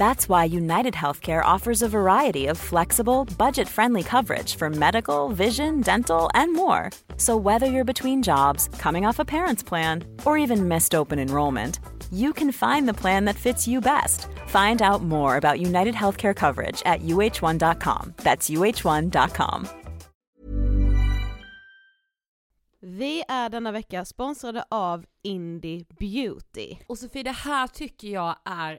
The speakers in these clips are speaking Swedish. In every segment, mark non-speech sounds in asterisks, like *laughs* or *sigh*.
That's why United Healthcare offers a variety of flexible, budget friendly coverage for medical, vision, dental, and more. So, whether you're between jobs, coming off a parent's plan, or even missed open enrollment, you can find the plan that fits you best. Find out more about United Healthcare coverage at uh1.com. That's uh1.com. Vi är denna vecka sponsrade av Indie Beauty. Och Sofie, det här tycker jag är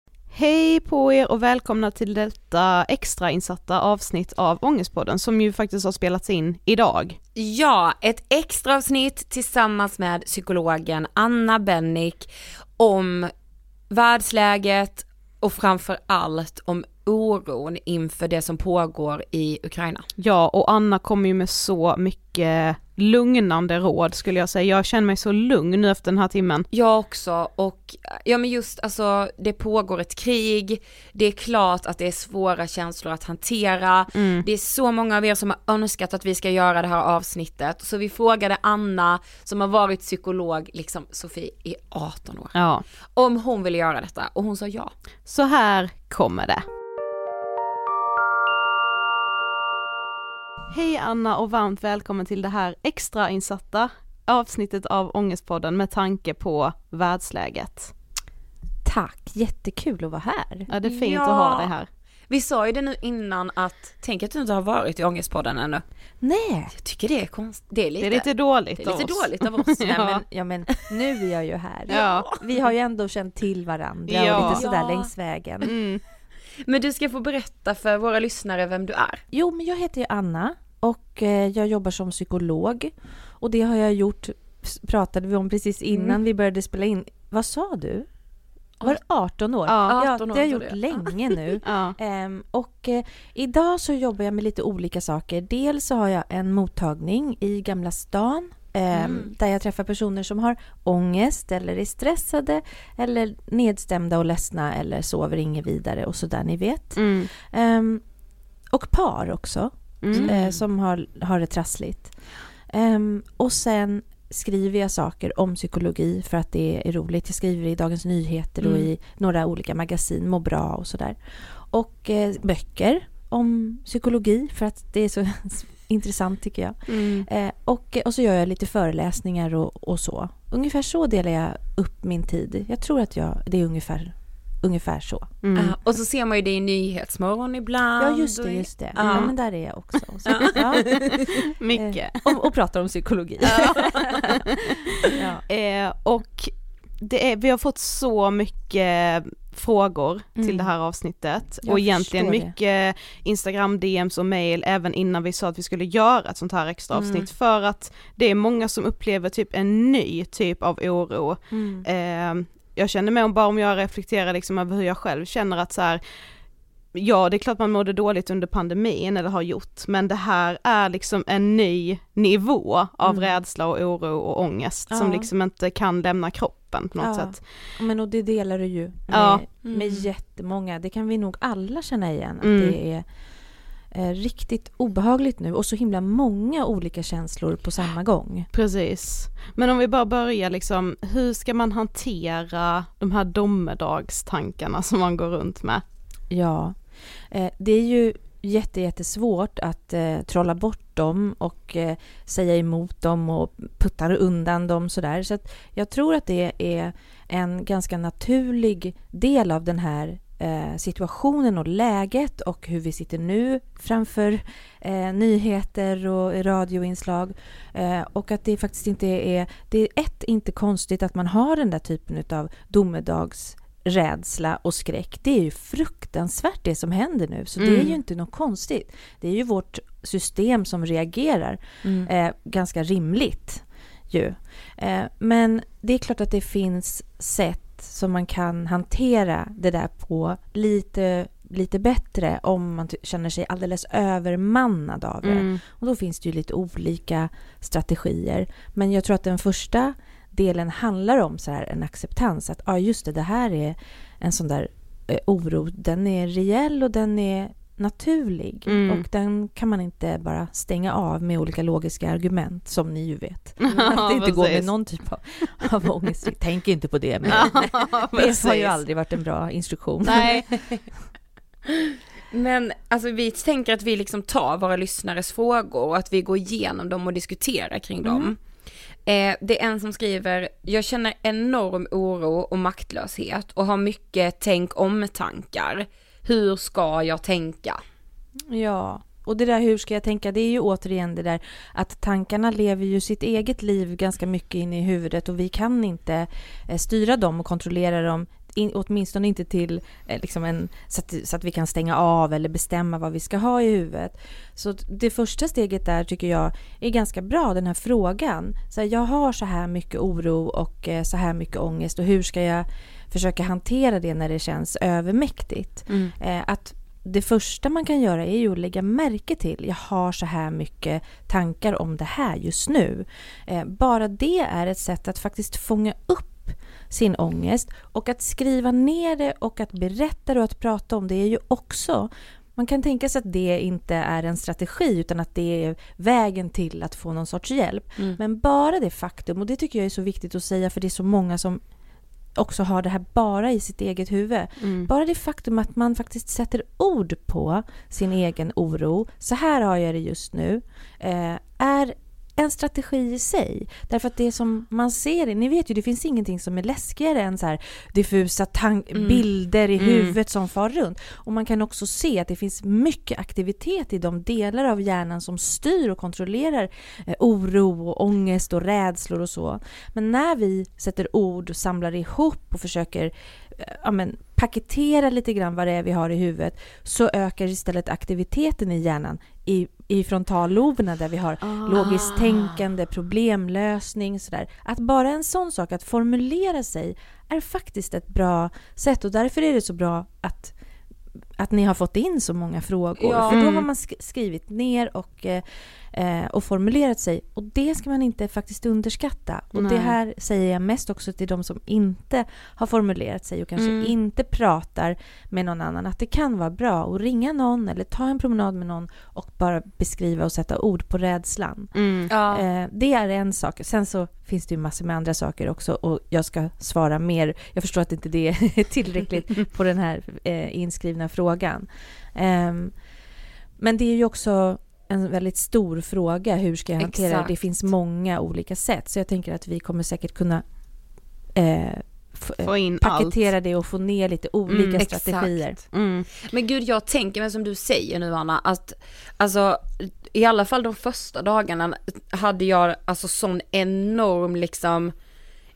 Hej på er och välkomna till detta extrainsatta avsnitt av Ångestpodden som ju faktiskt har spelats in idag. Ja, ett extra avsnitt tillsammans med psykologen Anna Bennick om världsläget och framför allt om oron inför det som pågår i Ukraina. Ja, och Anna kommer ju med så mycket lugnande råd skulle jag säga. Jag känner mig så lugn nu efter den här timmen. Jag också och ja men just alltså det pågår ett krig, det är klart att det är svåra känslor att hantera, det är så många av er som har önskat att vi ska göra det här avsnittet så vi frågade Anna som har varit psykolog liksom Sofie i 18 år Ja, om hon ville göra detta och hon sa ja. så här kommer det. Hej Anna och varmt välkommen till det här extrainsatta avsnittet av Ångestpodden med tanke på världsläget. Tack, jättekul att vara här. Ja, det är fint Ja. att ha dig här. Vi sa ju det nu innan att, tänk att du inte har varit i Ångestpodden ännu. Nej, Jag tycker det är konst, det är lite, Det är lite dåligt det är lite oss. dåligt av oss. nej, *laughs* Ja. men, ja men nu är jag ju här. Ja. Vi har ju ändå känt till varandra Ja. och lite sådär Ja. längs vägen. Mm. Men du ska få berätta för våra lyssnare vem du är. Jo, men jag heter ju Anna och eh, jag jobbar som psykolog. Och det har jag gjort, pratade vi om precis innan Mm. vi började spela in. Vad sa du? Var det 18 år? Ja. 18 ja år det har jag gjort du. länge nu. *laughs* Ja. Ehm, och eh, idag så jobbar jag med lite olika saker. Dels så har jag en mottagning i Gamla stan Mm. där jag träffar personer som har ångest eller är stressade eller nedstämda och ledsna eller sover inget vidare och sådär ni vet. Mm. Ehm, och par också Mm. eh, som har, har det trassligt. Ehm, och sen skriver jag saker om psykologi för att det är roligt. Jag skriver i Dagens Nyheter och Mm. i några olika magasin, Må bra och sådär. Och eh, böcker om psykologi för att det är så intressant tycker jag. Mm. Eh, och, och så gör jag lite föreläsningar och, och så. Ungefär så delar jag upp min tid. Jag tror att jag, det är ungefär, ungefär så. Mm. Ja, och så ser man ju det i Nyhetsmorgon ibland. Ja, just det, just det. Ja. Ja, men där är jag också. Så, ja. *laughs* Mycket. Eh, och, och pratar om psykologi. *laughs* *laughs* ja. Eh, och det är, vi har fått så mycket frågor till Mm. det här avsnittet Jag och egentligen det. mycket Instagram DMs och mail även innan vi sa att vi skulle göra ett sånt här extra Mm. avsnitt för att det är många som upplever typ en ny typ av oro. Mm. Eh, jag känner mig om bara om jag reflekterar liksom över hur jag själv känner att så här, Ja det är klart man mådde dåligt under pandemin eller har gjort men det här är liksom en ny nivå av Mm. rädsla och oro och ångest som Ja. liksom inte kan lämna kroppen på något Ja. sätt. Men och det delar du ju med, Ja. med Mm. jättemånga. Det kan vi nog alla känna igen. Att Mm. det är eh, riktigt obehagligt nu och så himla många olika känslor på samma gång. Precis. Men om vi bara börjar liksom, hur ska man hantera de här domedagstankarna som man går runt med? Ja, eh, det är ju jätte, jättesvårt att eh, trolla bort dem och eh, säga emot dem och putta undan dem sådär. Så att jag tror att det är en ganska naturlig del av den här eh, situationen och läget och hur vi sitter nu framför eh, nyheter och radioinslag. Eh, och att det faktiskt inte är... Det är ett, inte konstigt att man har den där typen av domedags rädsla och skräck. Det är ju fruktansvärt det som händer nu. Så det är Mm. ju inte något konstigt. Det är ju vårt system som reagerar eh, ganska rimligt. Ju. Eh, men det är klart att det finns sätt som man kan hantera det där på lite, lite bättre om man känner sig alldeles övermannad av det. Mm. Och då finns det ju lite olika strategier. Men jag tror att den första delen handlar om så här en acceptans. Att ja, just det, det här är en sån där eh, oro. Den är reell och den är naturlig. Mm. Och den kan man inte bara stänga av med olika logiska argument som ni ju vet. *laughs* *laughs* Att det inte går med någon typ av, av ångest. Tänk inte på det. Men *laughs* det har ju aldrig varit en bra instruktion. Nej. Men alltså vi tänker att vi liksom tar våra lyssnares frågor och att vi går igenom dem och diskuterar kring dem. Eh, det är en som skriver, jag känner enorm oro och maktlöshet och har mycket tänk om-tankar. Hur ska jag tänka? Ja, och det där hur ska jag tänka, det är ju återigen det där att tankarna lever ju sitt eget liv ganska mycket in i huvudet och vi kan inte eh, styra dem och kontrollera dem in, åtminstone inte till eh, liksom en, så, att, så att vi kan stänga av eller bestämma vad vi ska ha i huvudet. Så det första steget där tycker jag är ganska bra, den här frågan. Så här, jag har så här mycket oro och eh, så här mycket ångest och hur ska jag försöka hantera det när det känns övermäktigt? Eh, att det första man kan göra är ju att lägga märke till, jag har så här mycket tankar om det här just nu. Bara det är ett sätt att faktiskt fånga upp sin ångest och att skriva ner det och att berätta det och att prata om det är ju också man kan tänka sig att det inte är en strategi utan att det är vägen till att få någon sorts hjälp. Men bara det faktum, och det tycker jag är så viktigt att säga för det är så många som också har det här bara i sitt eget huvud. Mm. Bara det faktum att man faktiskt sätter ord på sin egen oro, så här har jag det just nu, eh, är en strategi i sig. Därför att det som man ser, ni vet ju det finns ingenting som är läskigare än så här diffusa tan- bilder i Mm. huvudet som far runt. Och man kan också se att det finns mycket aktivitet i de delar av hjärnan som styr och kontrollerar eh, oro och ångest och rädslor och så. Men när vi sätter ord och samlar ihop och försöker eh, ja, men, paketera lite grann vad det är vi har i huvudet så ökar istället aktiviteten i hjärnan i, i frontalloberna där vi har Ah. logiskt tänkande, problemlösning sådär. Att bara en sån sak, att formulera sig, är faktiskt ett bra sätt och därför är det så bra att att ni har fått in så många frågor. Ja. För då har Mm. man sk- skrivit ner och, eh, eh, och formulerat sig. Och det ska man inte faktiskt underskatta. Och det Nej. här säger jag mest också till de som inte har formulerat sig och kanske Mm. inte pratar med någon annan. Att det kan vara bra att ringa någon eller ta en promenad med någon och bara beskriva och sätta ord på rädslan. Mm. Ja. Eh, det är en sak. Sen så finns det ju massor med andra saker också och jag ska svara mer. Jag förstår att inte det är *laughs* tillräckligt *laughs* på den här eh, inskrivna frågan. Ehm, men det är ju också en väldigt stor fråga. Hur ska jag hantera det? Exakt. Det finns många olika sätt. Så jag tänker att vi kommer säkert kunna eh, eh, Få in allt. paketera det och få ner lite olika Mm, strategier. Mm. Men gud jag tänker mig som du säger nu Anna att alltså i alla fall de första dagarna hade jag alltså sån enorm liksom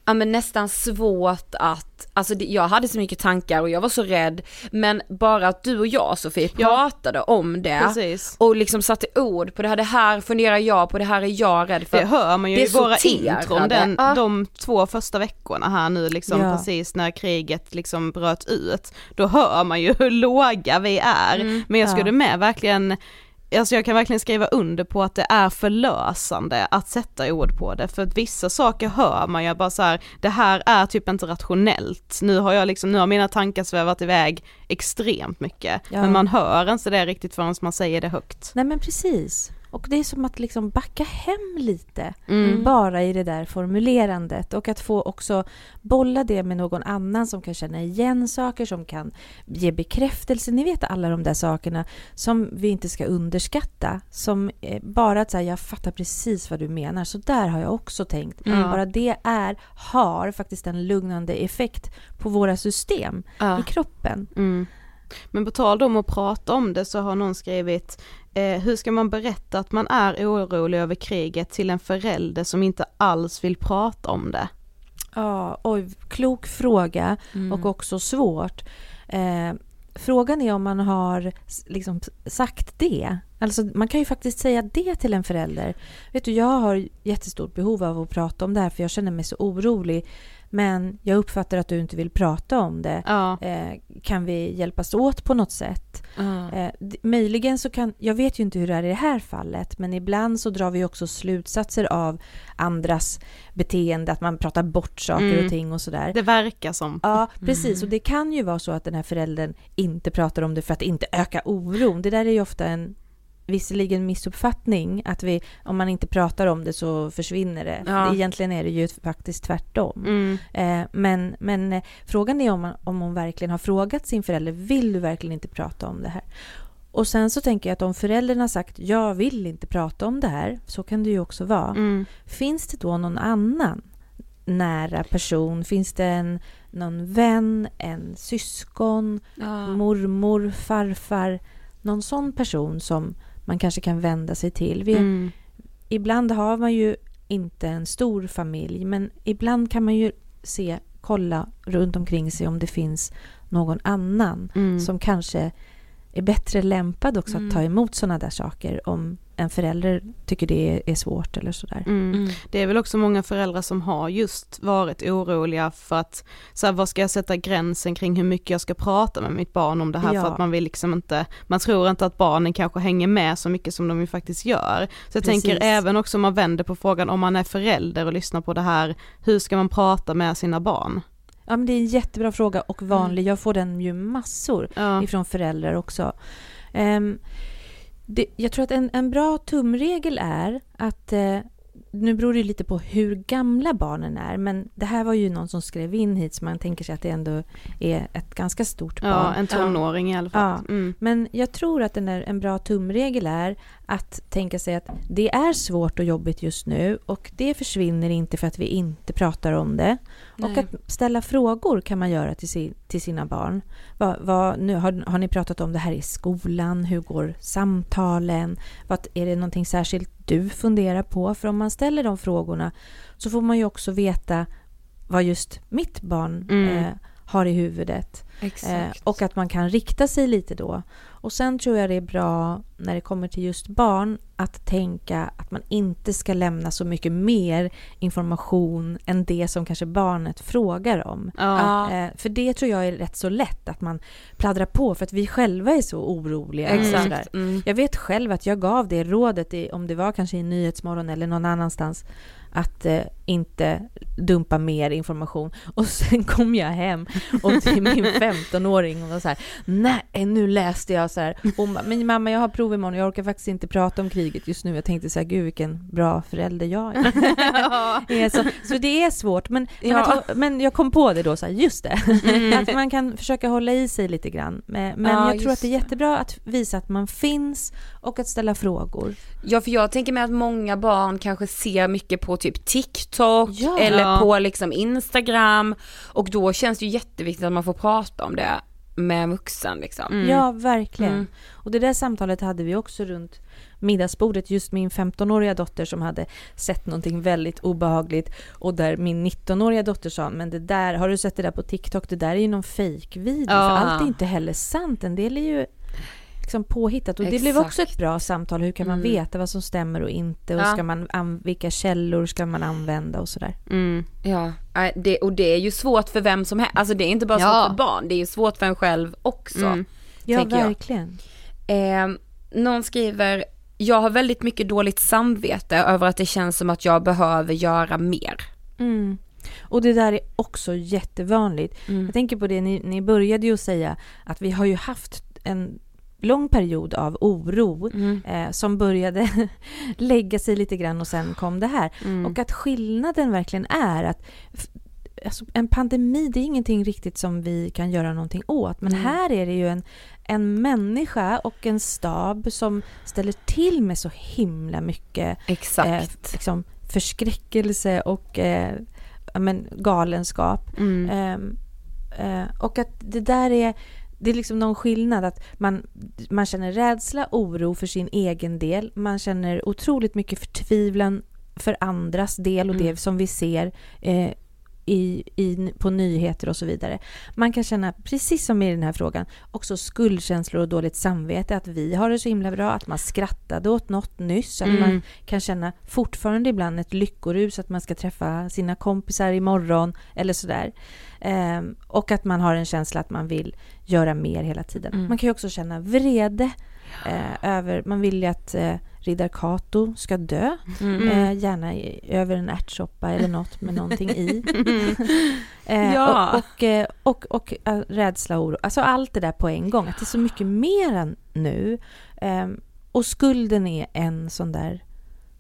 Ja men nästan svårt att, alltså det, jag hade så mycket tankar och jag var så rädd men bara att du och jag Sofie Ja. pratade om det Precis. och liksom satte ord på det här, det här funderar jag på, det här är jag rädd för. Det hör man ju det i våra sorterade. intron den, Ja. de två första veckorna här nu liksom Ja. precis när kriget liksom bröt ut. Då hör man ju hur låga vi är. Mm. Men jag Ja. skulle med verkligen Alltså jag kan verkligen skriva under på att det är förlösande att sätta ord på det för att vissa saker hör man ju bara så här, det här är typ inte rationellt. Nu har jag liksom, nu har mina tankar svävat iväg extremt mycket. Ja. Men man hör inte det riktigt förrän man säger det högt. Nej men precis. Och det är som att liksom backa hem lite. Mm. bara i det där formulerandet och att få också bolla det med någon annan som kan känna igen saker, som kan ge bekräftelse. Ni vet alla de där sakerna som vi inte ska underskatta. Som eh, bara att säga, jag fattar precis vad du menar, så där har jag också tänkt. Mm. Bara det är, har faktiskt en lugnande effekt på våra system Ja. i kroppen. Mm. Men på tal om att prata om det så har någon skrivit eh, hur ska man berätta att man är orolig över kriget till en förälder som inte alls vill prata om det? Ja, oj, klok fråga Mm. och också svårt. Eh, frågan är om man har liksom sagt det. Alltså, man kan ju faktiskt säga det till en förälder. Vet du, jag har jättestort behov av att prata om det här för jag känner mig så orolig. Men jag uppfattar att du inte vill prata om det. Ja. Eh, kan vi hjälpas åt på något sätt? Ja. Eh, möjligen så kan, jag vet ju inte hur det är i det här fallet, men ibland så drar vi också slutsatser av andras beteende, att man pratar bort saker Mm. och ting och sådär. Det verkar som. Ja, precis. Och det kan ju vara så att den här föräldern inte pratar om det för att inte öka oron. Det där är ju ofta en visserligen missuppfattning, att vi, om man inte pratar om det så försvinner det. Ja. Egentligen är det ju faktiskt tvärtom. Mm. Eh, men, men eh, frågan är om, man, om hon verkligen har frågat sin förälder, vill du verkligen inte prata om det här? Och sen så tänker jag att om föräldern har sagt, jag vill inte prata om det här, så kan det ju också vara. Mm. Finns det då någon annan nära person? Finns det en, någon vän, en syskon, Ja. mormor, farfar? Någon sån person som man kanske kan vända sig till. Vi, Mm. Ibland har man ju inte en stor familj men ibland kan man ju se, kolla runt omkring sig om det finns någon annan Mm. som kanske är bättre lämpad också Mm. att ta emot sådana där saker om en förälder tycker det är, svårt eller sådär. Mm. Mm. Det är väl också många föräldrar som har just varit oroliga för att, så här, vad ska jag sätta gränsen kring hur mycket jag ska prata med mitt barn om det här Ja. för att man vill liksom inte, man tror inte att barnen kanske hänger med så mycket som de ju faktiskt gör. Så jag Precis. tänker även också om man vänder på frågan om man är förälder och lyssnar på det här, hur ska man prata med sina barn? Ja, men det är en jättebra fråga och vanlig. Jag får den ju massor Ja. ifrån föräldrar också. Ehm, det, jag tror att en, en bra tumregel är att eh, nu beror det ju lite på hur gamla barnen är, men det här var ju någon som skrev in hit så man tänker sig att det ändå är ett ganska stort barn. Ja, en tonåring i alla fall. Ja. Mm. Men jag tror att en, en bra tumregel är att tänka sig att det är svårt och jobbigt just nu och det försvinner inte för att vi inte pratar om det. Och Nej. att ställa frågor kan man göra till, sin, till sina barn. Vad, vad, nu har, har ni pratat om det här i skolan? Hur går samtalen? Vad, är det någonting särskilt du funderar på? För om man ställer de frågorna så får man ju också veta vad just mitt barn Mm. eh, har i huvudet. Eh, och att man kan rikta sig lite då. Och sen tror jag det är bra när det kommer till just barn att tänka att man inte ska lämna så mycket mer information än det som kanske barnet frågar om. Ja. Eh, för det tror jag är rätt så lätt att man pladdrar på för att vi själva är så oroliga. sådär. Exakt. Mm. Jag vet själv att jag gav det rådet, i, om det var kanske i Nyhetsmorgon eller någon annanstans, att eh, inte dumpa mer information. *laughs* Och sen kom jag hem och till min 15-åring och var så här, nej nu läste jag så här, bara, men mamma jag har prov imorgon och jag orkar faktiskt inte prata om kriget just nu. Jag tänkte så här, gud vilken bra förälder jag är. *laughs* är så, så det är svårt, men, men, Ja. att, men jag kom på det då, så här, just det, att man kan försöka hålla i sig lite grann. Men, men Ja, jag tror att det är jättebra att visa att man finns och att ställa frågor. Ja för jag tänker mig att många barn kanske ser mycket på typ TikTok Ja. eller på liksom Instagram och då känns det ju jätteviktigt att man får prata om det med en vuxen liksom. Ja, verkligen. Mm. Och det där samtalet hade vi också runt middagsbordet. Just min 15-åriga dotter som hade sett någonting väldigt obehagligt och där min 19-åriga dotter sa men det där, har du sett det där på TikTok? Det där är ju någon fake-video. Ja. För allt är inte heller sant. En del är ju liksom påhittat. Och det blev också ett bra samtal. Hur kan man Mm. veta vad som stämmer och inte? Och Ja. ska man an- vilka källor ska man använda och sådär. Mm. Ja, det, och det är ju svårt för vem som helst, alltså det är inte bara Ja. svårt för barn, det är ju svårt för en själv också. Mm. Ja, verkligen. Eh, någon skriver, jag har väldigt mycket dåligt samvete över att det känns som att jag behöver göra mer. Mm. Och det där är också jättevanligt. Mm. Jag tänker på det, ni, ni började ju säga att vi har ju haft en lång period av oro Mm. eh, som började *laughs* lägga sig lite grann och sen kom det här. Mm. Och att skillnaden verkligen är att alltså, en pandemi, det är ingenting riktigt som vi kan göra någonting åt. Men Mm. här är det ju en, en människa och en stab som ställer till med så himla mycket Exakt. eh, liksom, förskräckelse och eh, men, galenskap. Mm. Ehm, eh, och att det där är, det är liksom någon skillnad att man, man känner rädsla, oro för sin egen del. Man känner otroligt mycket förtvivlan för andras del och Mm. det som vi ser eh, i, i, på nyheter och så vidare. Man kan känna, precis som i den här frågan, också skuldkänslor och dåligt samvete. Att vi har det så himla bra, att man skrattade åt något nyss. Att Mm. man kan känna fortfarande ibland ett lyckorus att man ska träffa sina kompisar imorgon eller sådär. Ehm, och att man har en känsla att man vill göra mer hela tiden. Mm. Man kan ju också känna vrede eh, över, man vill ju att eh, riddar Kato ska dö. Mm. Eh, gärna i, över en ärtsoppa eller något med någonting i. *laughs* *laughs* eh, Ja. Och, och, och, och, eh, rädsla och oro. Alltså allt det där på en gång. Att det är så mycket mer än nu. Ehm, och skulden är en sån där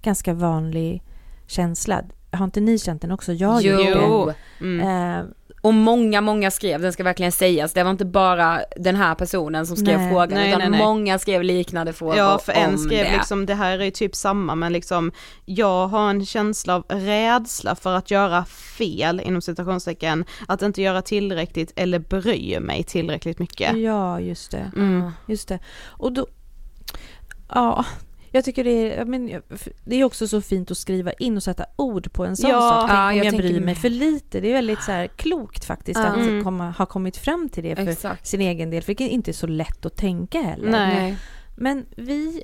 ganska vanlig känsla. Har inte ni känt den också? Jag Jo. Mm. det. Eh, Och många, många skrev, den ska verkligen sägas, det var inte bara den här personen som skrev Nej. frågan Nej, utan nej, nej. många skrev liknande frågor Ja, för en skrev det. liksom, det här är ju typ samma men liksom, jag har en känsla av rädsla för att göra fel, inom citationstecken, att inte göra tillräckligt eller bry mig tillräckligt mycket. Ja, just det. Mm. Just det. Och då... Ja, jag tycker det är, men, det är också så fint att skriva in och sätta ord på en sån Ja, sak. Tänk ja, om jag jag, bryr mig för lite. Det är väldigt så här klokt faktiskt Ja. att Mm. komma, ha kommit fram till det för Exakt. sin egen del. För det är inte så lätt att tänka heller. Nej. Men vi...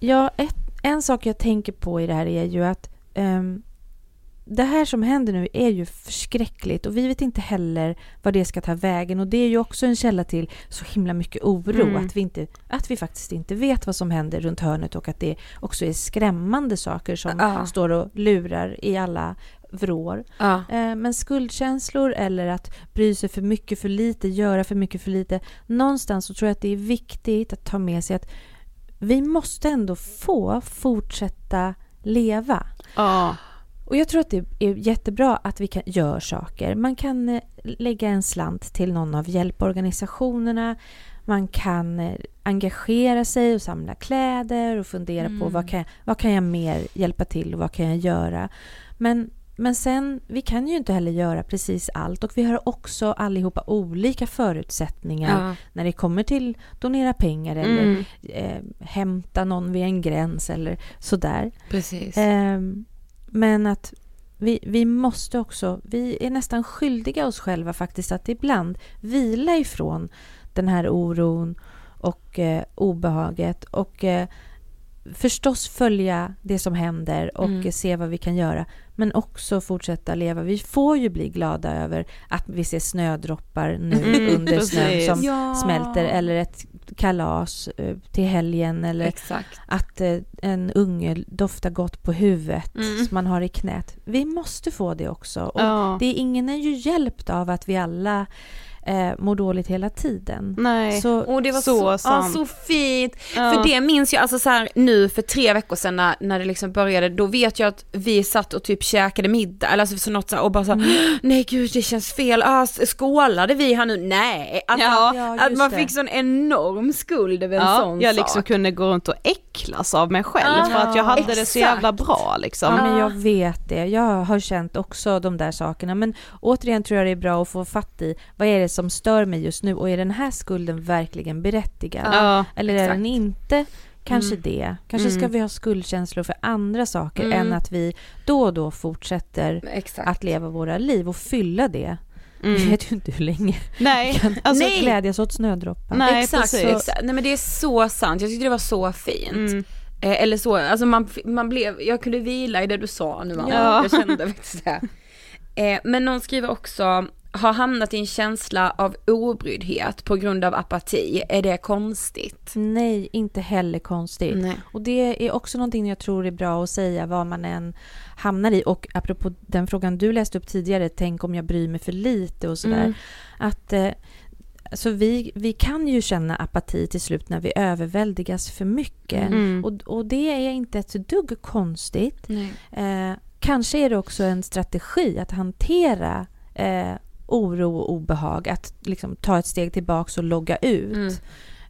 Ja, ett, en sak jag tänker på i det här är ju att ehm, det här som händer nu är ju förskräckligt och vi vet inte heller vad det ska ta vägen och det är ju också en källa till så himla mycket oro Mm. att, vi inte, att vi faktiskt inte vet vad som händer runt hörnet och att det också är skrämmande saker som Ja. står och lurar i alla vrår. Ja. Eh, Men skuldkänslor eller att bry sig för mycket för lite, göra för mycket för lite. Någonstans så tror jag att det är viktigt att ta med sig att vi måste ändå få fortsätta leva. Ja. Och jag tror att det är jättebra att vi kan, gör saker. Man kan eh, lägga en slant till någon av hjälporganisationerna. Man kan eh, engagera sig och samla kläder och fundera på Mm. vad kan, jag, vad kan jag mer hjälpa till och vad kan jag göra. Men, men sen, vi kan ju inte heller göra precis allt och vi har också allihopa olika förutsättningar Ja. när det kommer till donera pengar eller Mm. eh, hämta någon vid en gräns eller sådär. Precis. Ehm, men att vi, vi måste också, vi är nästan skyldiga oss själva faktiskt att ibland vila ifrån den här oron och eh, obehaget och eh, förstås följa det som händer och Mm. se vad vi kan göra. Men också fortsätta leva. Vi får ju bli glada över att vi ser snödroppar nu Mm, under *laughs* snön som Ja. smälter eller ett kalas eh, till helgen eller Exakt. att eh, en unge doftar gott på huvudet Mm. som man har i knät. Vi måste få det också. Och Ja. det är, ingen är ju hjälpt av att vi alla eh, mår dåligt hela tiden. Nej. Så, Och det var Så så, sant. så fint. Ja. För det minns jag alltså så här, nu för tre veckor sedan när, när det liksom började, då vet jag att vi satt och typ käkade middag eller alltså så något så här, och bara så här, nej gud det känns fel, ah, skålade vi här nu? Nej. Alltså, Ja. Ja, att man det. fick sån enorm skuld över en Ja, sån jag sak. liksom kunde gå runt och äcklas av mig själv Ja, för att jag hade det så exakt. jävla bra liksom. Ja, men jag vet det. Jag har känt också de där sakerna. Men återigen tror jag det är bra att få fatt i vad är det som stör mig just nu och är den här skulden verkligen berättigad? Ja, Eller är exakt. den inte? Kanske Mm. det. Kanske ska Mm. vi ha skuldkänslor för andra saker Mm. än att vi då och då fortsätter Exakt. att leva våra liv och fylla det. Vi mm. vet ju inte hur länge Nej, vi kan alltså, Nej. glädjas åt snödroppar. Nej, exakt, precis. exakt. Nej men det är så sant, jag tyckte det var så fint. Mm. Eh, eller så, alltså man, man blev, jag kunde vila i det du sa nu Anna. Ja. Jag kände faktiskt det. *laughs* Eh, men någon skriver också, har hamnat i en känsla av obryddhet på grund av apati, är det konstigt? Nej, inte heller konstigt. Nej. Och det är också någonting jag tror är bra att säga vad man än hamnar i. Och apropå den frågan du läste upp tidigare, tänk om jag bryr mig för lite och sådär. Mm. Att eh, alltså vi, vi kan ju känna apati till slut när vi överväldigas för mycket. Mm. Och, och det är inte ett dugg konstigt. Eh, kanske är det också en strategi att hantera eh, oro och obehag. Att liksom ta ett steg tillbaka och logga ut. Mm.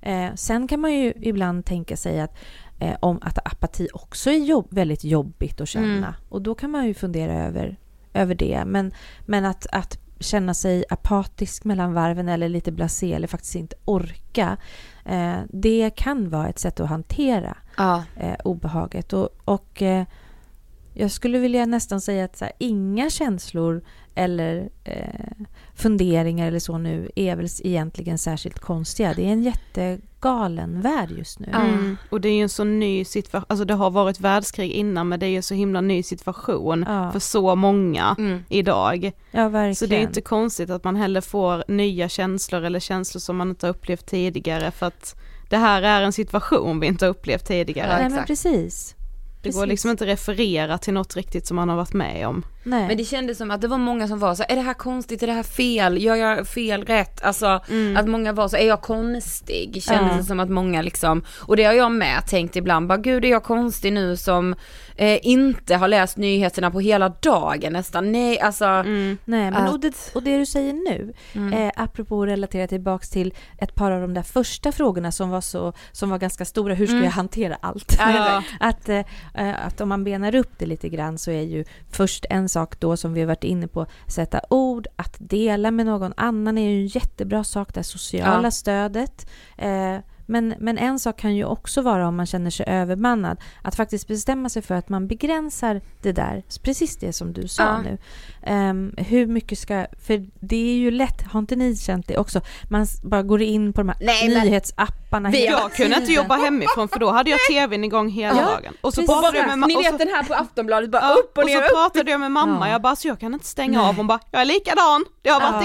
Eh, sen kan man ju ibland tänka sig att, eh, om att apati också är jobb, väldigt jobbigt att känna. Mm. Och då kan man ju fundera över, över det. Men, men att, att känna sig apatisk mellan varven eller lite blasé eller faktiskt inte orka. Eh, det kan vara ett sätt att hantera Ja. eh, obehaget. Och, och eh, jag skulle vilja nästan säga att så här, inga känslor eller eh, funderingar eller så nu är väl egentligen särskilt konstiga. Det är en jättegalen värld just nu. Mm. Och det är ju en så ny situation, alltså det har varit världskrig innan men det är ju en så himla ny situation Ja. för så många Mm. idag. Ja, verkligen. Så det är inte konstigt att man heller får nya känslor eller känslor som man inte har upplevt tidigare för att det här är en situation vi inte har upplevt tidigare. Ja, Nej, men precis. Det går precis. liksom inte referera till något riktigt som man har varit med om. Nej. Men det kändes som att det var många som var så är det här konstigt, är det här fel, gör jag fel rätt? Alltså att många var så, är jag konstig? Kändes det som att många liksom, och det har jag med tänkt ibland, bara gud är jag konstig nu som eh, inte har läst nyheterna på hela dagen nästan, nej alltså. Nej, men Att- och, det, och det du säger nu, eh, apropå att relatera tillbaks till ett par av de där första frågorna som var, så, som var ganska stora, hur ska jag hantera allt? Ja. *laughs* att, eh, att om man benar upp det lite grann så är ju först en sak då som vi har varit inne på, sätta ord, att dela med någon annan är ju en jättebra sak, det sociala Ja. stödet. Eh, men, men en sak kan ju också vara om man känner sig övermannad, att faktiskt bestämma sig för att man begränsar det där, precis det som du sa Ja. nu. Ehm, hur mycket ska, för det är ju lätt, har inte ni känt det också? Man bara går in på de här Nej, nyhetsapparna. Vi hela Jag kunde inte jobba hemifrån för då hade jag tvn igång hela Ja, dagen. Och så precis. pratade jag med ma- Ni och vet så- den här på Aftonbladet, bara upp och och ner, så upp. pratade jag med mamma, Ja. jag bara så jag kan inte stänga Nej. av, hon bara jag är likadan, det har varit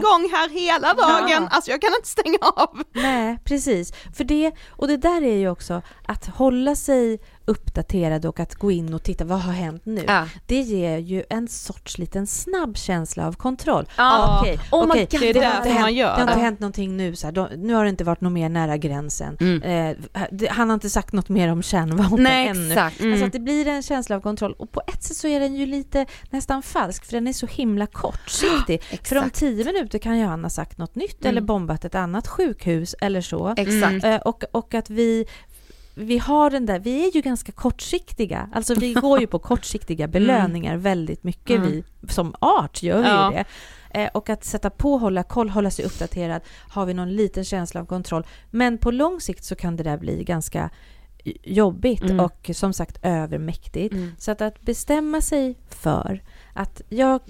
Gång här hela dagen, Ja. alltså jag kan inte stänga av. Nej, precis. För det, och det där är ju också att hålla sig uppdaterad och att gå in och titta vad har hänt nu. Ja. Det ger ju en sorts liten snabb känsla av kontroll. Ja. Ah, okej, Oh God, det är har därför inte man hänt- gör Det har inte det. hänt någonting nu, så här, då, nu har det inte varit något mer nära gränsen. Eh, det, han har inte sagt något mer om kärnvapen Nej ännu. exakt. Alltså att det blir en känsla av kontroll och på ett sätt så är den ju lite nästan falsk för den är så himla kortsiktig. *gasps* för om tio minuter kan ju han ha sagt något nytt eller bombat ett annat sjukhus eller så. Exakt. Eh, och, och att vi vi har den där, vi är ju ganska kortsiktiga, alltså vi går ju på *laughs* kortsiktiga belöningar väldigt mycket Mm. vi, som art gör vi Ja. ju det. Eh, och att sätta på, hålla koll, hålla sig uppdaterad, har vi någon liten känsla av kontroll. Men på lång sikt så kan det där bli ganska jobbigt Mm. och som sagt övermäktigt. Mm. Så att, att bestämma sig för att jag,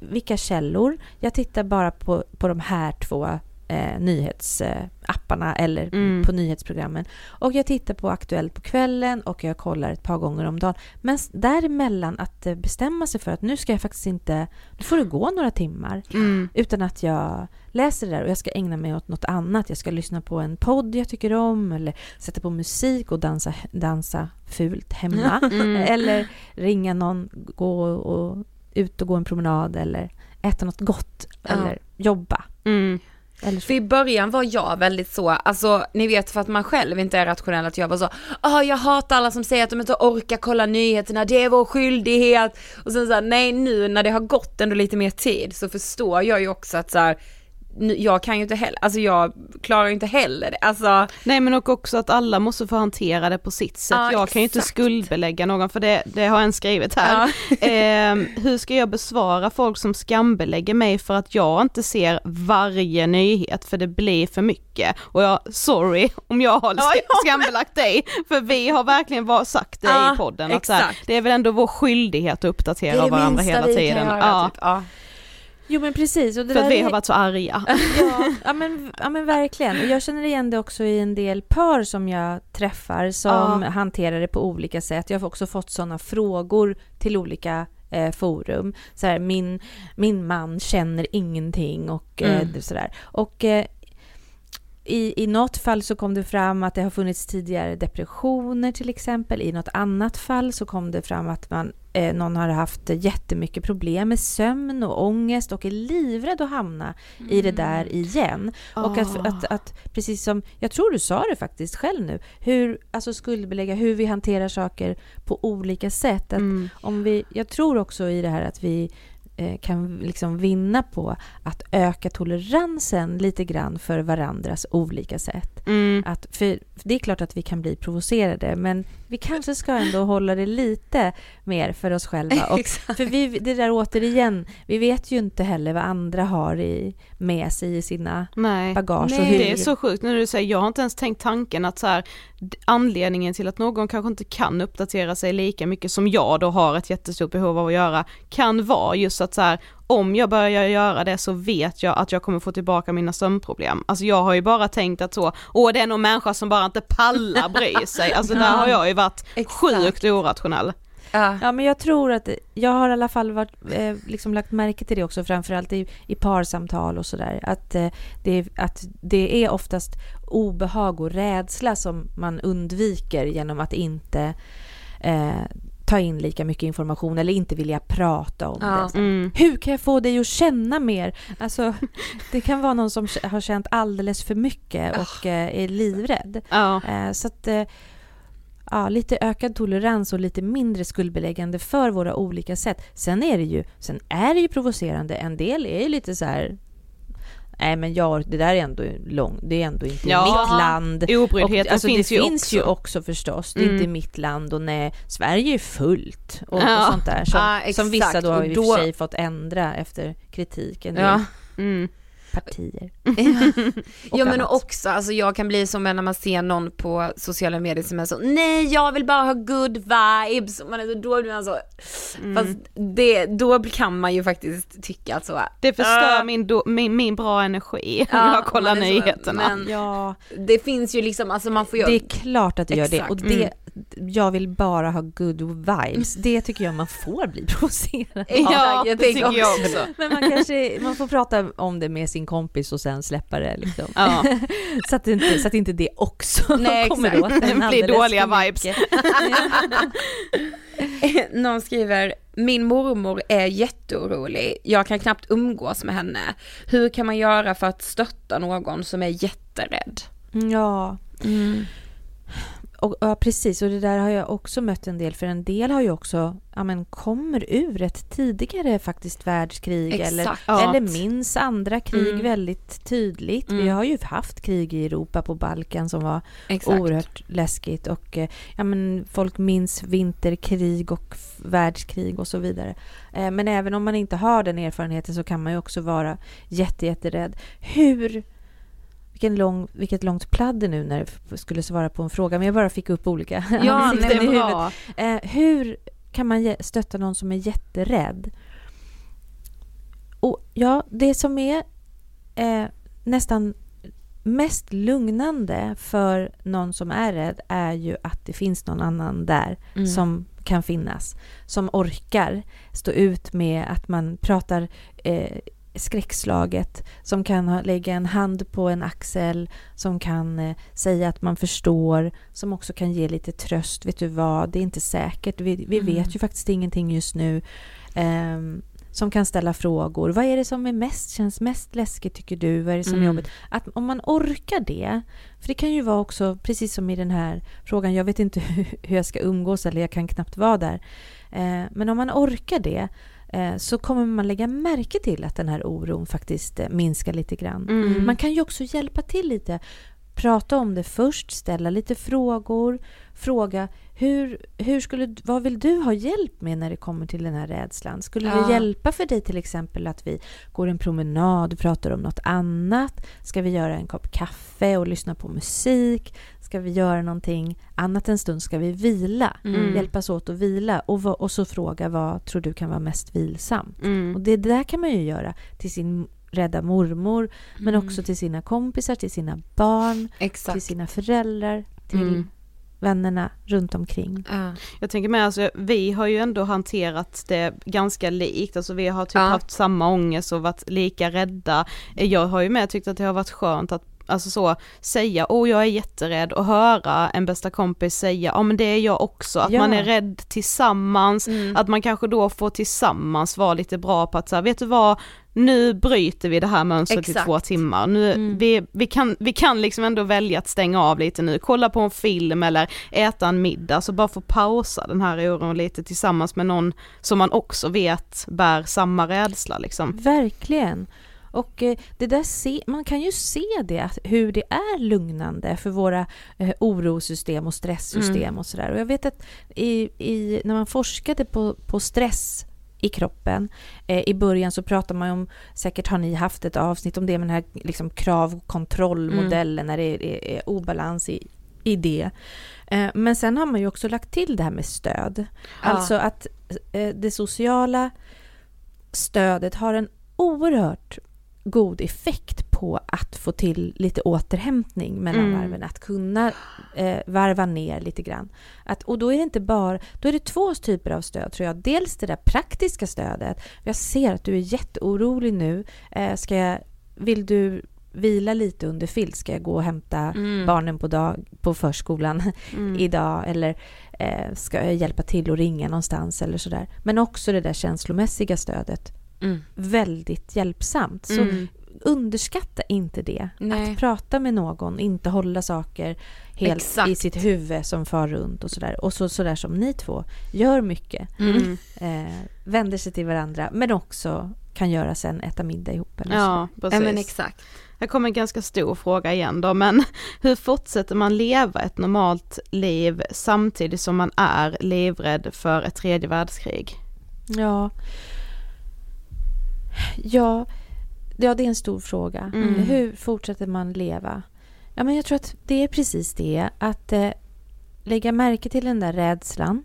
vilka källor, jag tittar bara på, på de här två eh, nyhetsapparna eller Mm. på nyhetsprogrammen. Och jag tittar på Aktuellt på kvällen och jag kollar ett par gånger om dagen. Men däremellan att eh, bestämma sig för att nu ska jag faktiskt inte, nu får det gå några timmar Mm. utan att jag läser det där och jag ska ägna mig åt något annat. Jag ska lyssna på en podd jag tycker om eller sätta på musik och dansa, dansa fult hemma. *laughs* Mm. Eller ringa någon, gå och ut och gå en promenad eller äta något gott Ja. eller jobba. Mm. Eller. För i början var jag väldigt så, alltså ni vet för att man själv inte är rationell att jag var så, ah jag hatar alla som säger att de inte orkar kolla nyheterna, det är vår skyldighet. Och sen så här, nej nu när det har gått ändå lite mer tid så förstår jag ju också att så här, jag kan ju inte heller, alltså jag klarar ju inte heller det, alltså Nej men och också att alla måste få hantera det på sitt sätt. Ja, jag kan ju inte skuldbelägga någon för det, det har en skrivit här. *laughs* Ehm, hur ska jag besvara folk som skambelägger mig för att jag inte ser varje nyhet för det blir för mycket. Och jag, sorry om jag har Ja, skambelagt dig, för vi har verkligen bara sagt det Ja, i podden. Att så här, det är väl ändå vår skyldighet att uppdatera varandra hela tiden. ja, typ. Jo men precis. Och det för att vi är- har varit så arga. Ja, ja, men, ja men verkligen. Och jag känner igen det också i en del par som jag träffar som Ja. hanterar det på olika sätt. Jag har också fått sådana frågor till olika eh, forum. Så här, min, min man känner ingenting och eh, Mm. sådär. Och eh, i, I något fall så kom det fram att det har funnits tidigare depressioner till exempel. I något annat fall så kom det fram att man, eh, någon har haft jättemycket problem med sömn och ångest och är livrädd att hamna i det där igen. Och att, Ah. att, att, precis som, jag tror du sa det faktiskt själv nu, hur, alltså skuldbelägga, hur vi hanterar saker på olika sätt. Att Mm. om vi, jag tror också i det här att vi kan liksom vinna på att öka toleransen lite grann för varandras olika sätt. Mm. Att, för, för det är klart att vi kan bli provocerade men vi kanske ska ändå hålla det lite mer för oss själva. Och, *laughs* för vi, det där återigen, vi vet ju inte heller vad andra har i, med sig i sina Nej. bagage. Nej, och hur, Det är så sjukt när du säger, jag har inte ens tänkt tanken att så här, anledningen till att någon kanske inte kan uppdatera sig lika mycket som jag då har ett jättestort behov av att göra, kan vara just att så här, om jag börjar göra det så vet jag att jag kommer få tillbaka mina sömnproblem. Alltså jag har ju bara tänkt att så, åh det är någon människa som bara inte pallar bry sig. Alltså *laughs* där har jag ju varit Exakt. sjukt orationell. Ja. Ja, men jag tror att jag har i alla fall varit, eh, liksom lagt märke till det också, framförallt i, i parsamtal och sådär. Att, eh, det, att det är oftast obehag och rädsla som man undviker genom att inte eh, ta in lika mycket information eller inte vilja prata om Ja. det. Mm. Hur kan jag få dig att känna mer? Alltså, *laughs* det kan vara någon som har känt alldeles för mycket och eh, är livrädd. Ja. Eh, Så att, eh, ja, lite ökad tolerans och lite mindre skuldbeläggande för våra olika sätt. Sen är det ju, sen är det ju provocerande. En del är ju lite så här Nej men jag, det där är ändå långt, det är ändå inte Ja. mitt land. Obryddheten alltså, finns det ju finns också. ju också förstås, det är Mm. inte mitt land och nej, Sverige är fullt och, Ja. och sånt där som, Ja, som vissa då har Och i och då- för sig fått ändra efter kritiken. Ja. Mm. Partier. ja *laughs* *laughs* men annat. också, alltså jag kan bli som när man ser någon på sociala medier som är så, nej jag vill bara ha good vibes, och man är så, då blir man så, fast det, då kan man ju faktiskt tycka att så, Det förstör Ah. min, do, min, min bra energi *laughs* om Ja, jag kollar är så, nyheterna. men- Ja, det finns ju liksom, alltså man får ju, det är klart att det gör det. Och det, jag vill bara ha good vibes. Det tycker jag man får bli *laughs* provocerad av. Ja, det tycker jag också. Men man kanske, man får prata om det med sin kompis och sen släppa det liksom. Ja. *laughs* så, att det inte, så att inte det också Nej, kommer exakt. åt en Det blir dåliga vibes. *laughs* någon skriver, min mormor är jätteorolig, jag kan knappt umgås med henne. Hur kan man göra för att stötta någon som är jätterädd? Ja, och, ja, precis. Och det där har jag också mött en del. För en del har ju också, ja men kommer ur ett tidigare faktiskt världskrig eller, Exakt. Ja. eller minns andra krig Mm. väldigt tydligt. Vi Mm. har ju haft krig i Europa på Balkan som var Exakt. oerhört läskigt och eh, ja, men folk minns vinterkrig och världskrig och så vidare. Eh, Men även om man inte har den erfarenheten så kan man ju också vara jätte, jätterädd. Hur vilken lång, vilket långt pladder nu när f- skulle svara på en fråga, men jag bara fick upp olika Ja, *laughs* ansikten i huvudet. Eh, hur kan man stötta någon som är jätterädd? Och ja, det som är eh, nästan mest lugnande för någon som är rädd är ju att det finns någon annan där Mm. som kan finnas. Som orkar stå ut med att man pratar eh, skräckslaget, som kan lägga en hand på en axel, som kan eh, säga att man förstår, som också kan ge lite tröst. Vet du vad, det är inte säkert. Vi, vi Mm. vet ju faktiskt ingenting just nu. Ehm, som kan ställa frågor. Vad är det som är mest, känns mest läskigt tycker du? Vad är det som är Mm. jobbigt? Att om man orkar det, för det kan ju vara också, precis som i den här frågan, jag vet inte hur *laughs* hur jag ska umgås eller jag kan knappt vara där. Eh, men om man orkar det eh, så kommer man lägga märke till att den här oron faktiskt eh, minskar lite grann. Mm. Man kan ju också hjälpa till lite. Prata om det först, ställa lite frågor. Fråga hur, hur skulle, vad vill du ha hjälp med när det kommer till den här rädslan? Skulle Ja. det hjälpa för dig till exempel att vi går en promenad och pratar om något annat? Ska vi göra en kopp kaffe och lyssna på musik? Ska vi göra någonting annat en stund? Ska vi vila? Mm. Hjälpas åt att vila och, och så fråga vad tror du kan vara mest vilsamt? Mm. Och det där kan man ju göra till sin rädda mormor men Mm. också till sina kompisar, till sina barn, till Exakt. sina föräldrar, till Mm. vännerna runt omkring. Ja. Jag tänker med, alltså, vi har ju ändå hanterat det ganska likt, alltså vi har typ Ja. haft samma ångest och varit lika rädda. Jag har ju med tyckt att det har varit skönt att Alltså så, säga åh jag är jätterädd och höra en bästa kompis säga ja men det är jag också, att Ja. man är rädd tillsammans, Mm. att man kanske då får tillsammans vara lite bra på att säga vet du vad, nu bryter vi det här mönstret i Exakt. två timmar, nu, Mm. vi, vi, kan, vi kan liksom ändå välja att stänga av lite nu, kolla på en film eller äta en middag, så bara få pausa den här oron lite tillsammans med någon som man också vet bär samma rädsla liksom. Verkligen. Och eh, det där se, man kan ju se det, hur det är lugnande för våra eh, orosystem och stresssystem Mm. och sådär. Och jag vet att i, i, när man forskade på, på stress i kroppen. Eh, I början så pratar man om, säkert har ni haft ett avsnitt om det med den här liksom, krav kontrollmodellen när det är, är, är obalans i, i det. Eh, men sen har man ju också lagt till det här med stöd. Ja. Alltså att eh, det sociala stödet har en oerhört god effekt på att få till lite återhämtning mellan Mm. varven. Att kunna eh, varva ner lite grann. Att, och då är det inte bara, då är det två typer av stöd tror jag. Dels det där praktiska stödet. Jag ser att du är jätteorolig nu. Eh, ska jag, vill du vila lite under filt? Ska jag gå och hämta Mm. barnen på, dag, på förskolan Mm. *laughs* idag? Eller eh, ska jag hjälpa till och ringa någonstans eller sådär. Men också det där känslomässiga stödet. Mm. Väldigt hjälpsamt. Så Mm. underskatta inte det. Nej. Att prata med någon, inte hålla saker helt Exakt. i sitt huvud som far runt och sådär. Och så, sådär som ni två gör mycket. Mm. Eh, vänder sig till varandra men också kan göra sen, äta middag ihop eller så. Ja, precis. Ja men exakt. Här kommer en ganska stor fråga igen då, men *laughs* hur fortsätter man leva ett normalt liv samtidigt som man är livrädd för ett tredje världskrig? Ja. Ja, ja det är en stor fråga. Mm. Hur fortsätter man leva? Ja, men jag tror att det är precis det, att eh, lägga märke till den där rädslan,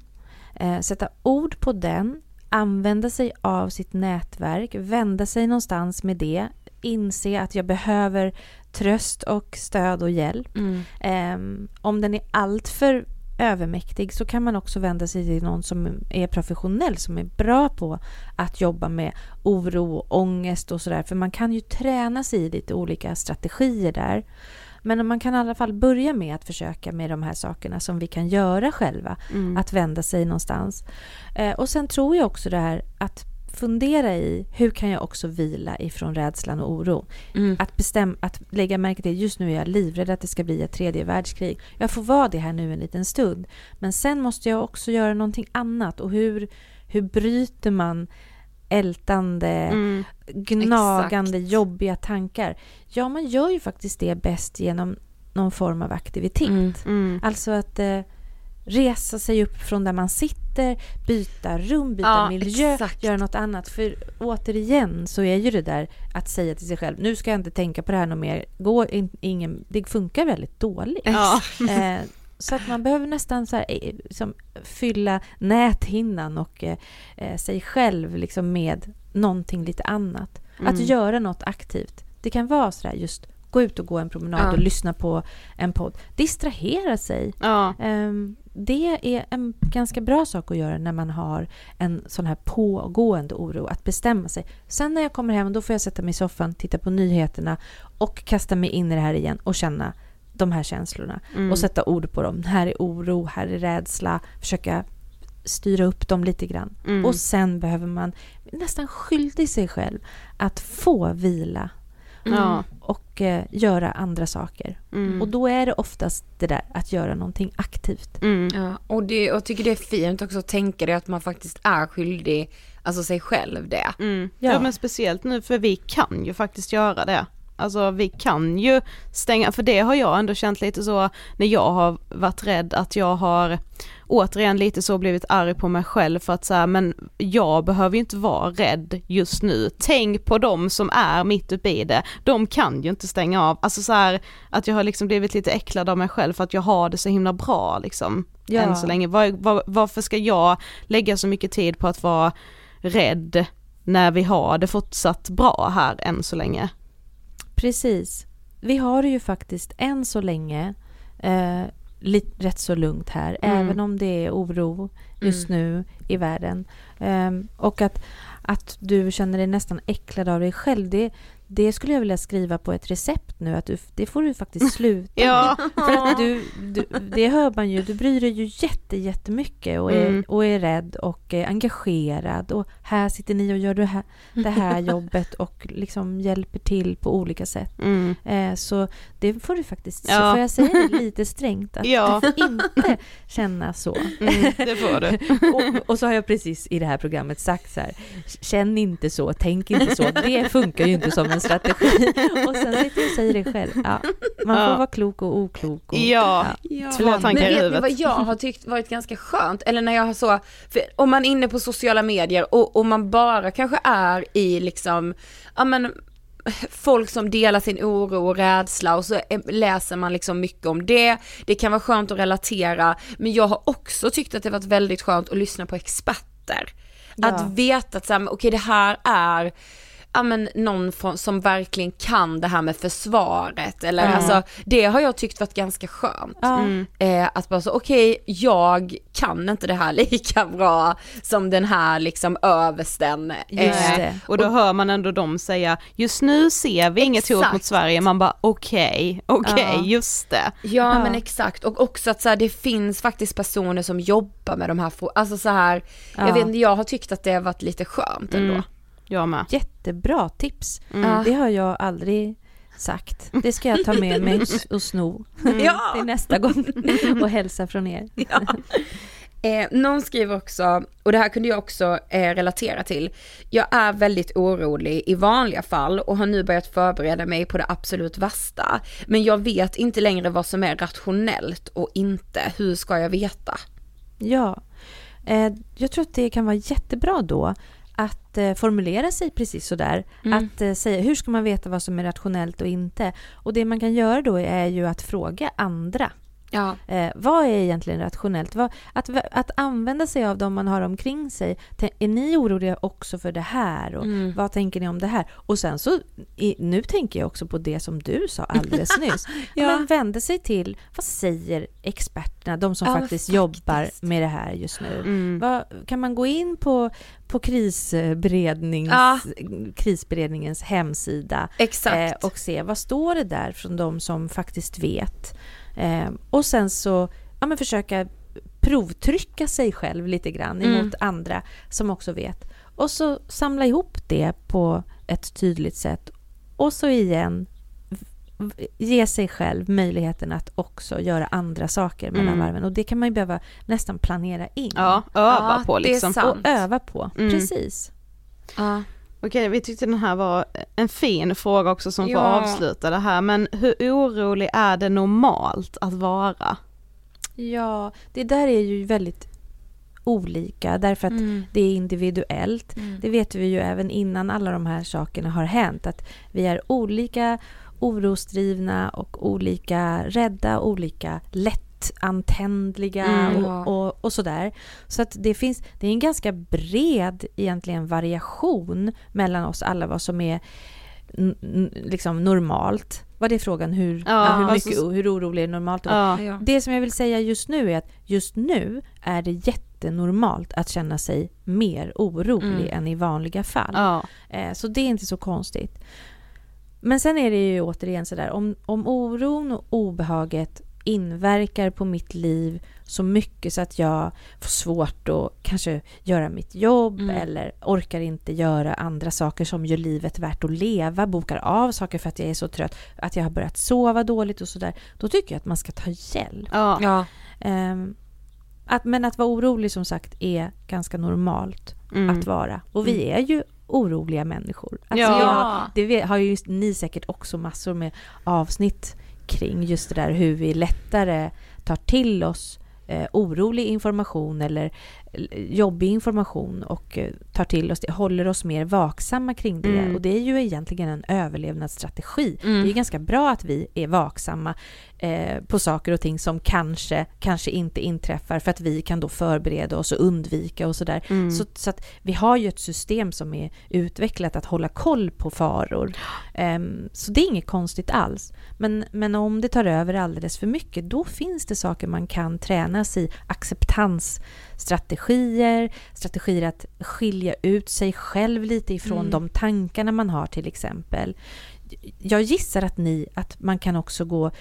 eh, sätta ord på den, använda sig av sitt nätverk, vända sig någonstans med det, inse att jag behöver tröst och stöd och hjälp. Mm. Ehm, om den är alltför övermäktig så kan man också vända sig till någon som är professionell, som är bra på att jobba med oro och ångest och sådär. För man kan ju träna sig i lite olika strategier där. Men man kan i alla fall börja med att försöka med de här sakerna som vi kan göra själva. Mm. Att vända sig någonstans. Eh, och sen tror jag också det här att fundera i hur kan jag också vila ifrån rädslan och oro. Mm. Att, bestäm, att lägga märke till just nu är jag livrädd att det ska bli ett tredje världskrig. Jag får vara det här nu en liten stund. Men sen måste jag också göra någonting annat. Och hur, hur bryter man ältande, Mm. gnagande, Exakt. jobbiga tankar? Ja, man gör ju faktiskt det bäst genom någon form av aktivitet. Mm. Mm. Alltså att eh, resa sig upp från där man sitter, byta rum, byta Ja, miljö, exakt. göra något annat. För återigen så är ju det där att säga till sig själv, nu ska jag inte tänka på det här något mer, Gå in, ingen, det funkar väldigt dåligt. Ja. *laughs* Eh, så att man behöver nästan så här, liksom, fylla näthinnan och eh, eh, sig själv liksom med någonting lite annat. Att Mm. göra något aktivt. Det kan vara så där just gå ut och gå en promenad Ja. och lyssna på en podd. Distrahera sig. Ja. Ehm, det är en ganska bra sak att göra när man har en sån här pågående oro, att bestämma sig. Sen när jag kommer hem, då får jag sätta mig i soffan, titta på nyheterna och kasta mig in i det här igen och känna de här känslorna Mm. och sätta ord på dem. Här är oro, här är rädsla, försöka styra upp dem lite grann. Mm. Och sen behöver man nästan skyldig sig själv att få vila Ja. och eh, göra andra saker. Mm. Och då är det oftast det där att göra någonting aktivt. Mm. Ja, och det, jag tycker det är fint också att tänka det att man faktiskt är skyldig, alltså sig själv det. Mm. Ja. Ja. men speciellt nu för vi kan ju faktiskt göra det. Alltså vi kan ju stänga, för det har jag ändå känt lite så när jag har varit rädd att jag har återigen lite så blivit arg på mig själv för att säga men jag behöver ju inte vara rädd just nu. Tänk på dem som är mitt uppe i det. De kan ju inte stänga av. Alltså så här att jag har liksom blivit lite äcklad av mig själv för att jag har det så himla bra liksom. Ja. Än så länge. Var, var, varför ska jag lägga så mycket tid på att vara rädd när vi har det fortsatt bra här än så länge. Precis. Vi har det ju faktiskt än så länge eh, lit, rätt så lugnt här, Mm. även om det är oro just nu i världen. Ehm, och att, att du känner dig nästan äcklad av dig själv, det, det skulle jag vilja skriva på ett recept nu, att du, det får du faktiskt *laughs* sluta Ja. med. För att du, du, det hör man ju, du bryr dig ju jätte, jättemycket och är, Mm. och är rädd och är engagerad och här sitter ni och gör det här, det här *laughs* jobbet och liksom hjälper till på olika sätt. Mm. Eh, så det får du faktiskt, så Ja. får jag säga det lite *laughs* strängt, att Ja. du får inte känna så. Mm, det får du. Och, och så har jag precis i det här programmet sagt så här, känn inte så, tänk inte så, det funkar ju inte som en strategi. *laughs* Och sen sitter jag och säger det själv. Ja, man får Ja. vara klok och oklok. Och, Ja. Två tankar Men i vet ni huvudet. vad jag har tyckt varit ganska skönt? Eller när jag har så, för om man är inne på sociala medier och, och man bara kanske är i liksom, ja men folk som delar sin oro och rädsla och så läser man liksom mycket om det. Det kan vara skönt att relatera, men jag har också tyckt att det varit väldigt skönt att lyssna på experter. Ja. Att veta att så här, okej det här är ja men någon från, som verkligen kan det här med försvaret eller Ja. alltså det har jag tyckt varit ganska skönt. Mm. Eh, att bara så, okej, jag kan inte det här *laughs* lika bra som den här liksom översten. just Eh, det. Och då hör man ändå dem säga, just nu ser vi inget hot Exakt. mot Sverige, man bara okej, okej, Ja. just det. Ja, Ja. men exakt och också att så här, det finns faktiskt personer som jobbar med de här frågorna, alltså så här, Ja. jag vet inte, jag har tyckt att det har varit lite skönt ändå. Mm. Jag med. Jättebra tips. Mm. Det har jag aldrig sagt. Det ska jag ta med mig *laughs* och sno Ja. till nästa gång *laughs* och hälsa från er. Ja. Eh, någon skriver också, och det här kunde jag också eh, relatera till. Jag är väldigt orolig i vanliga fall och har nu börjat förbereda mig på det absolut värsta. Men jag vet inte längre vad som är rationellt och inte. Hur ska jag veta? Ja, eh, jag tror att det kan vara jättebra då att eh, formulera sig precis sådär. Mm. Att eh, säga hur ska man veta vad som är rationellt och inte. Och det man kan göra då är ju att fråga andra. Ja. Eh, vad är egentligen rationellt? Vad, att, att använda sig av dem man har omkring sig. Är ni oroliga också för det här? Och Mm. Vad tänker ni om det här? Och sen så, i, nu tänker jag också på det som du sa alldeles *laughs* nyss. Ja. Men vända sig till, vad säger experterna, de som Ja, faktiskt, faktiskt. jobbar med det här just nu? Mm. Vad, kan man gå in på, på krisberednings, Ja. krisberedningens hemsida eh, och se vad står det där från de som faktiskt vet? Eh, och sen så ja, men försöka provtrycka sig själv lite grann Mm. emot andra som också vet. Och så samla ihop det på ett tydligt sätt. Och så igen ge sig själv möjligheten att också göra andra saker mellan Mm. varven. Och det kan man ju behöva nästan planera in. Ja, öva Ja, på det är liksom. sant. Och öva på. Mm. Precis. ja. Okej, vi tyckte den här var en fin fråga också som får Ja. avsluta det här, men hur orolig är det normalt att vara? Ja, det där är ju väldigt olika därför att Mm. det är individuellt. Det vet vi ju även innan alla de här sakerna har hänt att vi är olika orosdrivna och olika rädda, olika lättantändliga Mm. och, och, och sådär. Så att det finns, det är en ganska bred egentligen variation mellan oss alla vad som är liksom normalt. Vad är frågan? Hur, Ja, hur, alltså- mycket, hur orolig är normalt? Ja. Ja. Det som jag vill säga just nu är att just nu är det jättenormalt att känna sig mer orolig Mm. än i vanliga fall. Ja. Eh, Så det är inte så konstigt. Men sen är det ju återigen sådär, om, om oron och obehaget inverkar på mitt liv så mycket så att jag får svårt att kanske göra mitt jobb Mm. eller orkar inte göra andra saker som gör livet värt att leva, bokar av saker för att jag är så trött, att jag har börjat sova dåligt och sådär. Då tycker jag att man ska ta hjälp. Ja. Ja. Ehm, att, men att vara orolig som sagt är ganska normalt Mm. att vara. Och vi är ju oroliga människor. Alltså Ja. jag, det har ju ni säkert också massor med avsnitt kring just det där hur vi lättare tar till oss eh, orolig information eller jobbig information och eh, tar till oss det, håller oss mer vaksamma kring det. Mm. Och det är ju egentligen en överlevnadsstrategi. Mm. Det är ganska bra att vi är vaksamma eh, på saker och ting som kanske, kanske inte inträffar för att vi kan då förbereda oss och undvika och sådär. Mm. Så, så att vi har ju ett system som är utvecklat att hålla koll på faror. Ehm, så det är inget konstigt alls. Men, men om det tar över alldeles för mycket, då finns det saker man kan tränas i. Acceptansstrategier, strategier att skilja ut sig själv lite ifrån Mm. de tankarna man har till exempel. Jag gissar att ni, att man kan också gå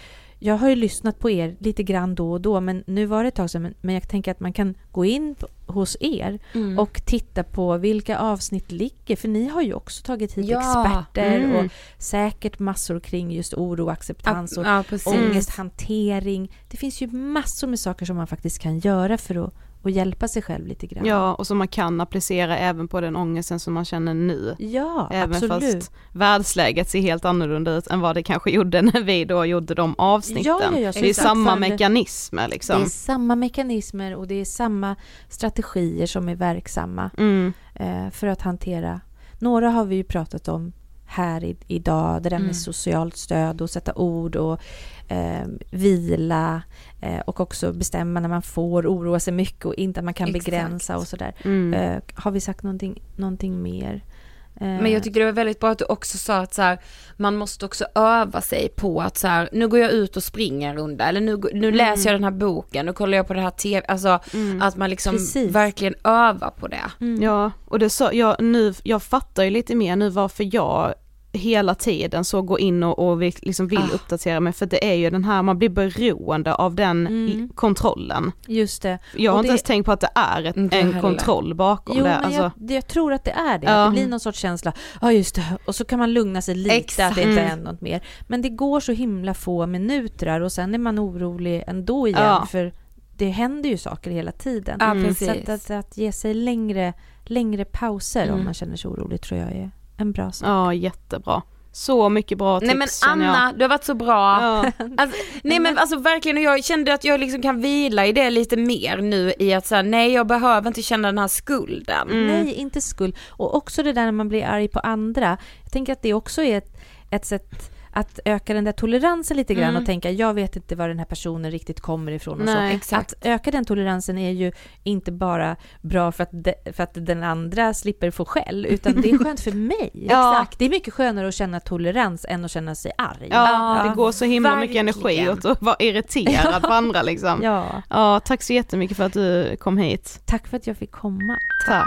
jag har ju lyssnat på er lite grann då och då, men nu var det ett tag sedan. men- jag tänker att man kan gå in hos er Mm. och titta på vilka avsnitt ligger. För ni har ju också tagit hit Ja, experter mm. och säkert massor kring just oro, acceptans och ja, ångesthantering. Det finns ju massor med saker som man faktiskt kan göra för att, att hjälpa sig själv lite grann. ja, och som man kan applicera även på den ångesten som man känner nu. Ja, Även absolut. fast världsläget ser helt annorlunda ut än vad det kanske gjorde *laughs* när vi då gjorde de avsnitten. Ja, ja, ja, det är exakt. samma det- mekanismer Det liksom. är samma mekanismer och det är samma strategier som är verksamma. Mm. eh, för att hantera. Några har vi ju pratat om här i, idag. Det där Mm. med socialt stöd och sätta ord och eh, vila eh, och också bestämma när man får oroa sig mycket och inte att man kan Exakt. begränsa och sådär. Mm. Eh, har vi sagt någonting, någonting mer? Eh, Men jag tycker det var väldigt bra att du också sa att så här, man måste också öva sig på att så här, nu går jag ut och springer en runda eller nu, nu läser jag den här boken, nu kollar jag på det här tv, alltså Mm. att man liksom Precis. verkligen övar på det. mm. Ja, och det så, jag, nu, jag fattar ju lite mer nu varför jag hela tiden så går in och, och vill, liksom vill Ah. uppdatera mig för det är ju den här, man blir beroende av den Mm. kontrollen. Just det. Jag har Och inte det- ens tänkt på att det är ett, Inte en heller. kontroll bakom Jo, det. men Alltså, jag, det- jag tror att det är det. Ja. Det blir någon sorts känsla. Ja, just det. Och så kan man lugna sig lite Exakt. att det inte är Mm. något mer. Men det går så himla få minuter och sen är man orolig ändå igen. Ja. För det händer ju saker hela tiden. Ja, Så precis. att, att, att ge sig längre, längre pauser Mm. om man känner sig orolig tror jag är en bra sak. Ja, jättebra. Så mycket bra tips Nej men känner jag. Anna, du har varit så bra. Ja. *laughs* Alltså, nej men alltså verkligen, jag kände att jag liksom kan vila i det lite mer nu i att säga nej jag behöver inte känna den här skulden. Mm. Nej, inte skuld. Och också det där när man blir arg på andra. Jag tänker att det också är ett, ett sätt att öka den där toleransen lite grann Mm. och tänka jag vet inte var den här personen riktigt kommer ifrån och Nej, så. Att öka den toleransen är ju inte bara bra för att, de, för att den andra slipper få skäll utan det är *laughs* skönt för mig. Ja. Exakt. Det är mycket skönare att känna tolerans än att känna sig arg. Ja, det går så himla mycket verkligen. energi åt att vara irriterad på *laughs* andra liksom. Ja, Ja, tack så jättemycket för att du kom hit. tack för att jag fick komma. Tack.